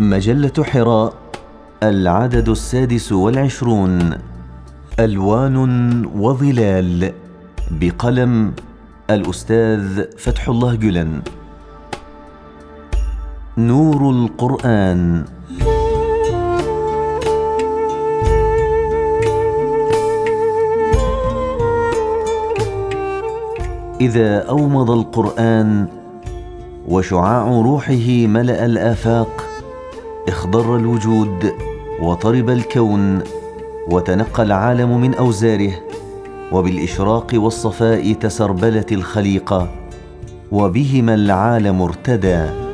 مجلة حراء العدد السادس والعشرون ألوان وظلال بقلم الأستاذ فتح الله جلن. نور القرآن. إذا أومض القرآن وشعاع روحه ملأ الآفاق إخضر الوجود وطرب الكون وتنقى العالم من أوزاره وبالإشراق والصفاء تسربلت الخليقة وبهما العالم ارتدى